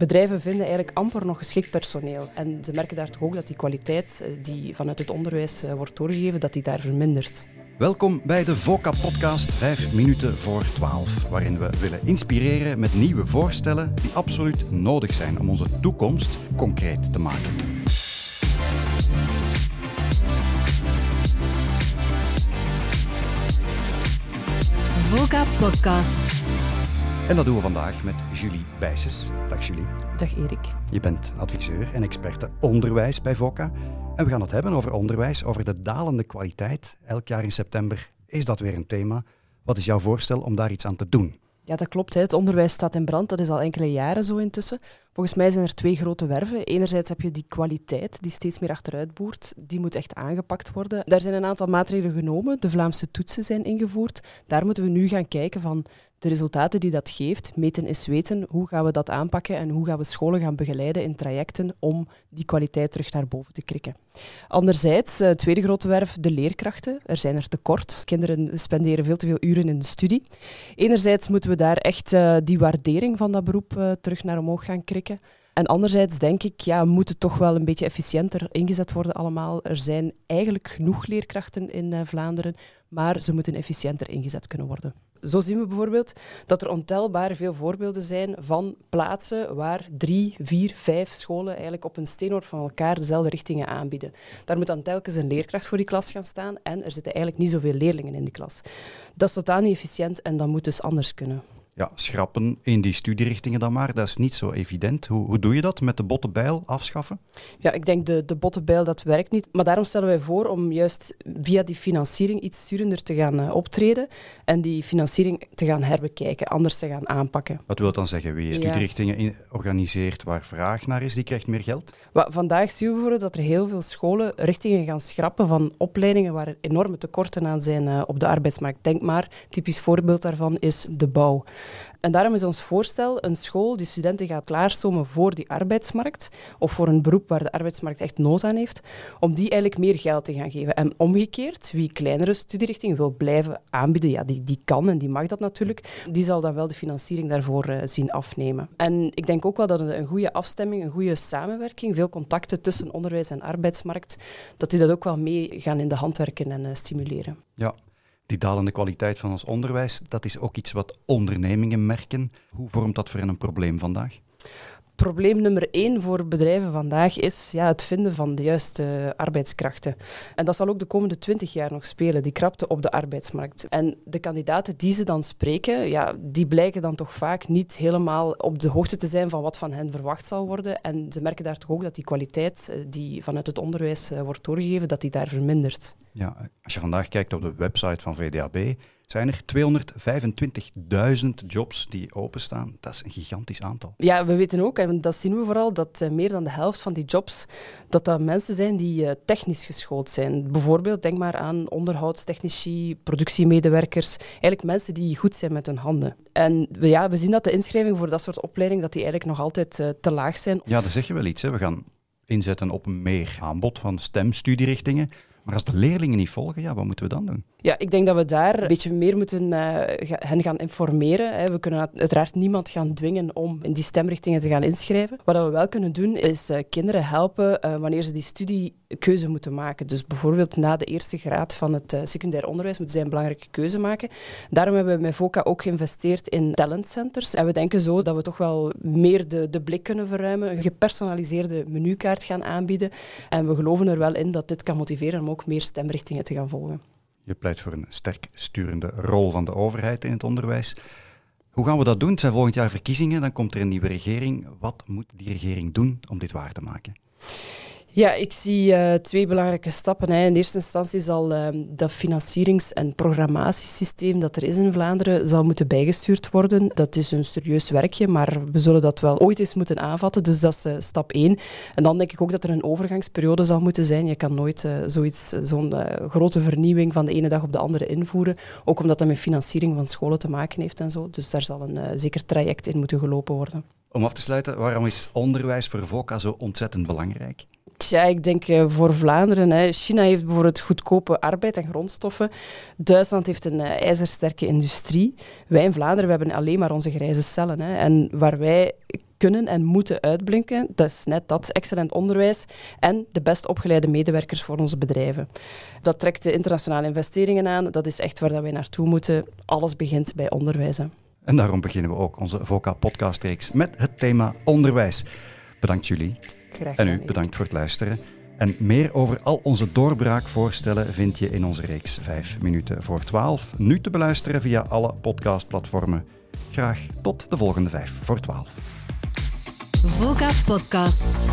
Bedrijven vinden eigenlijk amper nog geschikt personeel. En ze merken daar toch ook dat die kwaliteit eh, die vanuit het onderwijs eh, wordt doorgegeven, dat die daar vermindert. Welkom bij de VOCA-podcast 5 minuten voor 12, waarin we willen inspireren met nieuwe voorstellen die absoluut nodig zijn om onze toekomst concreet te maken. VOCA Podcasts. En dat doen we vandaag met Julie Bijsens. Dag Julie. Dag Erik. Je bent adviseur en experte onderwijs bij VOCA. En we gaan het hebben over onderwijs, over de dalende kwaliteit. Elk jaar in september is dat weer een thema. Wat is jouw voorstel om daar iets aan te doen? Ja, dat klopt. Hè. Het onderwijs staat in brand. Dat is al enkele jaren zo intussen. Volgens mij zijn er twee grote werven. Enerzijds heb je die kwaliteit die steeds meer achteruit boert. Die moet echt aangepakt worden. Daar zijn een aantal maatregelen genomen. De Vlaamse toetsen zijn ingevoerd. Daar moeten we nu gaan kijken van de resultaten die dat geeft. Meten is weten. Hoe gaan we dat aanpakken en hoe gaan we scholen gaan begeleiden in trajecten om die kwaliteit terug naar boven te krikken. Anderzijds, uh, tweede grote werf, de leerkrachten. Er zijn er tekort. Kinderen spenderen veel te veel uren in de studie. Enerzijds moeten we daar echt uh, die waardering van dat beroep uh, terug naar omhoog gaan krikken. En anderzijds denk ik, ja, moet het toch wel een beetje efficiënter ingezet worden allemaal. Er zijn eigenlijk genoeg leerkrachten in Vlaanderen, maar ze moeten efficiënter ingezet kunnen worden. Zo zien we bijvoorbeeld dat er ontelbaar veel voorbeelden zijn van plaatsen waar drie, vier, vijf scholen eigenlijk op een steenworp van elkaar dezelfde richtingen aanbieden. Daar moet dan telkens een leerkracht voor die klas gaan staan en er zitten eigenlijk niet zoveel leerlingen in die klas. Dat is totaal niet efficiënt en dat moet dus anders kunnen ja, schrappen in die studierichtingen dan maar. Dat is niet zo evident. Hoe, hoe doe je dat? Met de botte bijl afschaffen? Ja, ik denk de, de botte bijl, dat werkt niet. Maar daarom stellen wij voor om juist via die financiering iets sturender te gaan uh, optreden en die financiering te gaan herbekijken, anders te gaan aanpakken. Wat wil dan zeggen? Wie studierichtingen in, organiseert waar vraag naar is, die krijgt meer geld? Wat, vandaag zien we bijvoorbeeld dat er heel veel scholen richtingen gaan schrappen van opleidingen waar er enorme tekorten aan zijn uh, op de arbeidsmarkt. Denk maar, typisch voorbeeld daarvan is de bouw. En daarom is ons voorstel een school die studenten gaat klaarstomen voor die arbeidsmarkt of voor een beroep waar de arbeidsmarkt echt nood aan heeft, om die eigenlijk meer geld te gaan geven. En omgekeerd, wie kleinere studierichtingen wil blijven aanbieden, ja, die, die kan en die mag dat natuurlijk, die zal dan wel de financiering daarvoor uh, zien afnemen. En ik denk ook wel dat een, goede afstemming, een goede samenwerking, veel contacten tussen onderwijs en arbeidsmarkt, dat die dat ook wel mee gaan in de hand werken en uh, stimuleren. Ja, die dalende kwaliteit van ons onderwijs, dat is ook iets wat ondernemingen merken. Hoe vormt dat voor hen een probleem vandaag? Probleem nummer één voor bedrijven vandaag is ja, het vinden van de juiste arbeidskrachten. En dat zal ook de komende twintig jaar nog spelen, die krapte op de arbeidsmarkt. En de kandidaten die ze dan spreken, ja, die blijken dan toch vaak niet helemaal op de hoogte te zijn van wat van hen verwacht zal worden. En ze merken daar toch ook dat die kwaliteit eh, die vanuit het onderwijs eh, wordt doorgegeven, dat die daar vermindert. Ja, als je vandaag kijkt op de website van VDAB, zijn er 225.000 jobs die openstaan. Dat is een gigantisch aantal. Ja, we weten ook, en dat zien we vooral, dat uh, meer dan de helft van die jobs, dat dat mensen zijn die uh, technisch geschoold zijn. Bijvoorbeeld, denk maar aan onderhoudstechnici, productiemedewerkers, eigenlijk mensen die goed zijn met hun handen. En we, ja, we zien dat de inschrijvingen voor dat soort opleidingen, dat die eigenlijk nog altijd uh, te laag zijn. Ja, dan zeg je wel iets. Hè. We gaan inzetten op een meer aanbod van stemstudierichtingen. Maar als de leerlingen niet volgen, ja, wat moeten we dan doen? Ja, ik denk dat we daar een beetje meer moeten uh, hen gaan informeren. Hè. We kunnen uiteraard niemand gaan dwingen om in die stemrichtingen te gaan inschrijven. Wat we wel kunnen doen, is uh, kinderen helpen uh, wanneer ze die studiekeuze moeten maken. Dus bijvoorbeeld na de eerste graad van het secundair onderwijs moeten zij een belangrijke keuze maken. Daarom hebben we met VOCA ook geïnvesteerd in talentcenters. En we denken zo dat we toch wel meer de, de blik kunnen verruimen, een gepersonaliseerde menukaart gaan aanbieden. En we geloven er wel in dat dit kan motiveren om ook meer stemrichtingen te gaan volgen. Je pleit voor een sterk sturende rol van de overheid in het onderwijs. Hoe gaan we dat doen? Het zijn volgend jaar verkiezingen, dan komt er een nieuwe regering. Wat moet die regering doen om dit waar te maken? Ja, ik zie uh, twee belangrijke stappen. Hè. In eerste instantie zal uh, dat financierings- en programmatiesysteem dat er is in Vlaanderen zal moeten bijgestuurd worden. Dat is een serieus werkje, maar we zullen dat wel ooit eens moeten aanvatten. Dus dat is uh, stap één. En dan denk ik ook dat er een overgangsperiode zal moeten zijn. Je kan nooit zoiets, zo'n grote vernieuwing van de ene dag op de andere invoeren. Ook omdat dat met financiering van scholen te maken heeft en zo. Dus daar zal een zeker traject in moeten gelopen worden. Om af te sluiten, waarom is onderwijs voor VOCA zo ontzettend belangrijk? Ja, ik denk uh, voor Vlaanderen. Hè. China heeft bijvoorbeeld goedkope arbeid en grondstoffen. Duitsland heeft een uh, ijzersterke industrie. Wij in Vlaanderen hebben alleen maar onze grijze cellen. Hè. En waar wij kunnen en moeten uitblinken. Dat is net dat, excellent onderwijs en de best opgeleide medewerkers voor onze bedrijven. Dat trekt de internationale investeringen aan. Dat is echt waar dat wij naartoe moeten. Alles begint bij onderwijs. En daarom beginnen we ook onze VOCA podcastreeks met het thema onderwijs. Bedankt jullie. Graag En u bedankt voor het luisteren. En meer over al onze doorbraakvoorstellen vind je in onze reeks 5 minuten voor 12. Nu te beluisteren via alle podcastplatformen. Graag tot de volgende 5 voor 12. VOCA Podcasts.